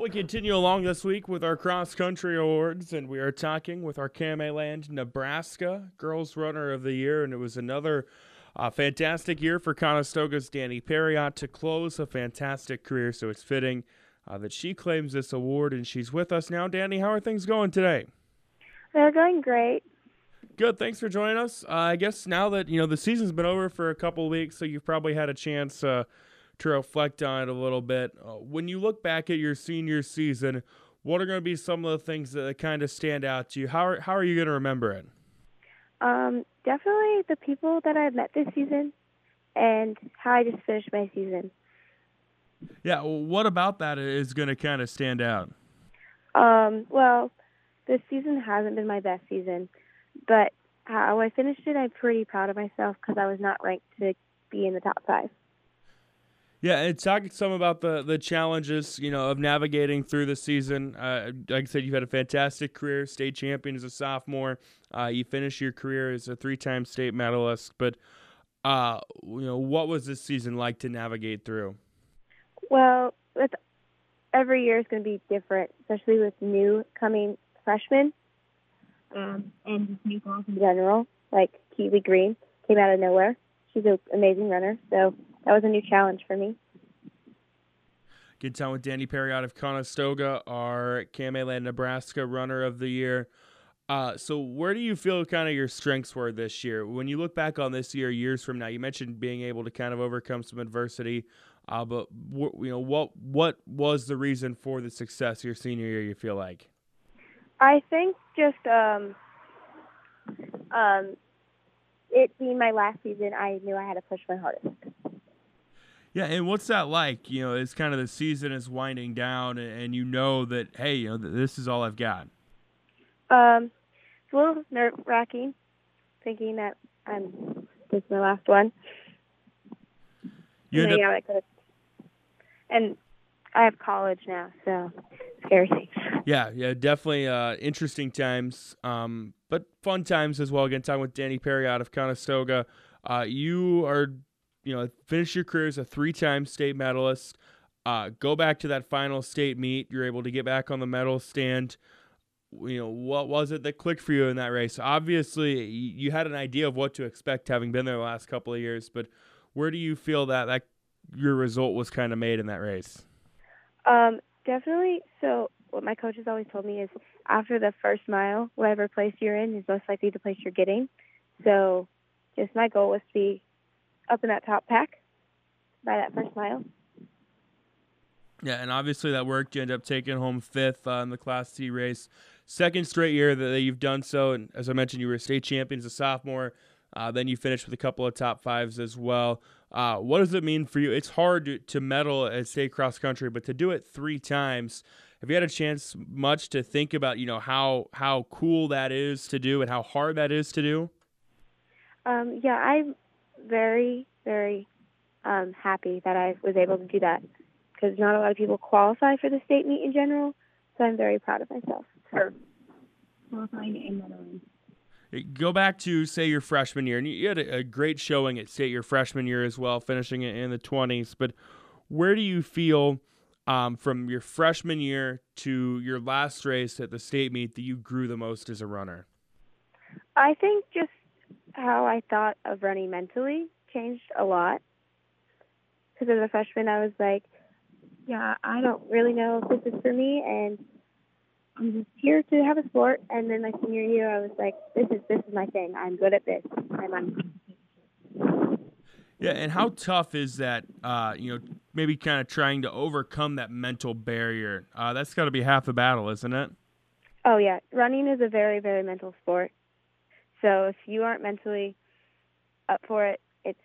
We continue along this week with our cross country awards, and we are talking with our Land, Nebraska Girls Runner of the Year, and it was another uh, fantastic year for Conestoga's Danie Parriott to close a fantastic career. So it's fitting uh, that she claims this award, and she's with us now. Danie, how are things going today? They're going great. Good. Thanks for joining us. Uh, I guess now that you know the season's been over for a couple weeks, so you've probably had a chance uh, to reflect on it a little bit. Uh, when you look back at your senior season, what are going to be some of the things that kind of stand out to you? How are, how are you going to remember it? Um, definitely the people that I've met this season and how I just finished my season. Yeah, well, what about that is going to kind of stand out? Um, well, this season hasn't been my best season, but how I finished it, I'm pretty proud of myself because I was not ranked to be in the top five. Yeah, and talk some about the the challenges, you know, of navigating through the season. Uh, like I said, you've had a fantastic career, state champion as a sophomore. Uh, you finished your career as a three-time state medalist. But, uh, you know, what was this season like to navigate through? Well, with every year is going to be different, especially with new coming freshmen um, and just new girls in general. Like Keely Green came out of nowhere. She's an amazing runner, so that was a new challenge for me. Good time with Danie Parriott out of Conestoga, our Land, Nebraska Runner of the Year. Uh, so, where do you feel kind of your strengths were this year? When you look back on this year, years from now, you mentioned being able to kind of overcome some adversity. Uh, but w- you know, what what was the reason for the success your senior year? You feel like? I think just um, um, it being my last season, I knew I had to push my hardest. Yeah, and what's that like? You know, it's kind of the season is winding down, and you know that hey, you know, this is all I've got. Um, it's a little nerve wracking, thinking that I'm this is my last one. You and, up- I and I have college now, so scary things. Yeah, yeah, definitely uh, interesting times, um, but fun times as well. Again, talking with Danie Parriott out of Conestoga. Uh, you are you know, finish your career as a three-time state medalist. Uh, go back to that final state meet. You're able to get back on the medal stand. You know, what was it that clicked for you in that race? Obviously, you had an idea of what to expect having been there the last couple of years, but where do you feel that that your result was kind of made in that race? Um, definitely. So, what my coach has always told me is after the first mile, whatever place you're in is most likely the place you're getting. So, just my goal was to be up in that top pack by that first mile. Yeah, and obviously that worked. You end up taking home fifth uh, in the Class C race. Second straight year that you've done so. And as I mentioned, you were state champion as a sophomore. Uh, then you finished with a couple of top fives as well. Uh, what does it mean for you? It's hard to, to medal at state cross country, but to do it three times, have you had a chance much to think about, you know, how how cool that is to do and how hard that is to do? Um, yeah, I'm very, very um, happy that I was able to do that because not a lot of people qualify for the state meet in general. So I'm very proud of myself for qualifying and medaling. Go back to say your freshman year, and you had a, great showing at state your freshman year as well, finishing it in the 20s. But where do you feel um, from your freshman year to your last race at the state meet that you grew the most as a runner? I think just how I thought of running mentally changed a lot. Because as a freshman, I was like, yeah, I don't really know if this is for me, and I'm just here to have a sport. And then my senior year, I was like, this is this is my thing. I'm good at this, and I'm. Yeah, and how tough is that? Uh, you know, maybe kind of trying to overcome that mental barrier. Uh, that's got to be half the battle, isn't it? Oh yeah, running is a very very mental sport. So if you aren't mentally up for it, it's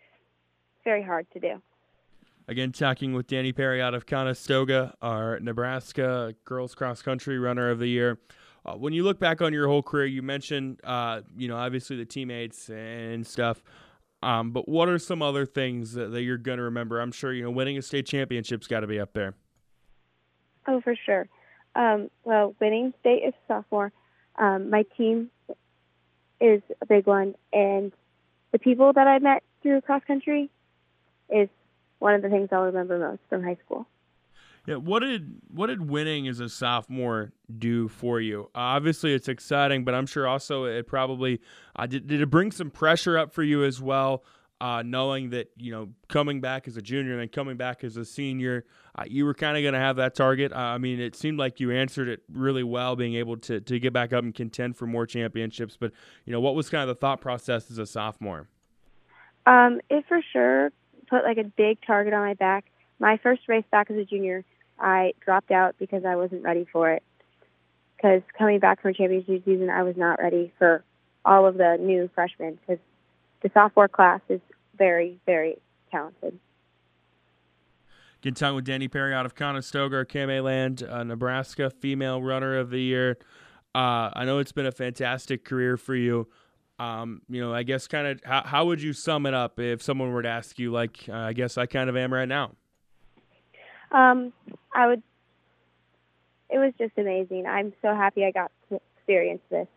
very hard to do. Again, talking with Danie Parriott out of Conestoga, our Nebraska girls cross country runner of the year. Uh, when you look back on your whole career, you mentioned, uh, you know, obviously the teammates and stuff. Um, but what are some other things that, that you're going to remember? I'm sure, you know, winning a state championship's got to be up there. Oh, for sure. Um, well, winning state as a sophomore, um, my team is a big one, and the people that I met through cross country is one of the things I'll remember most from high school. Yeah, what did what did winning as a sophomore do for you? Uh, obviously, it's exciting, but I'm sure also it probably uh, did, did it bring some pressure up for you as well, uh, knowing that you know coming back as a junior and then coming back as a senior, uh, you were kind of going to have that target. Uh, I mean, it seemed like you answered it really well, being able to to get back up and contend for more championships. But you know, what was kind of the thought process as a sophomore? Um, it for sure put like a big target on my back. My first race back as a junior I dropped out because I wasn't ready for it. Because coming back from a championship season, I was not ready for all of the new freshmen because the sophomore class is very, very talented. Getting time with Danie Parriott out of Conestoga, Land, uh, Nebraska, female runner of the year. Uh, I know it's been a fantastic career for you. Um, you know, I guess kind of how, how would you sum it up if someone were to ask you, like, uh, I guess I kind of am right now? Um, I would. It was just amazing. I'm so happy I got to experience this.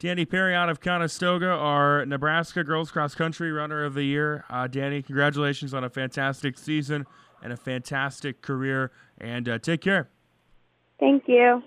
Danie Parriott out of Conestoga, our Nebraska Girls Cross Country Runner of the Year. Uh, Danie, congratulations on a fantastic season and a fantastic career, and uh, take care. Thank you.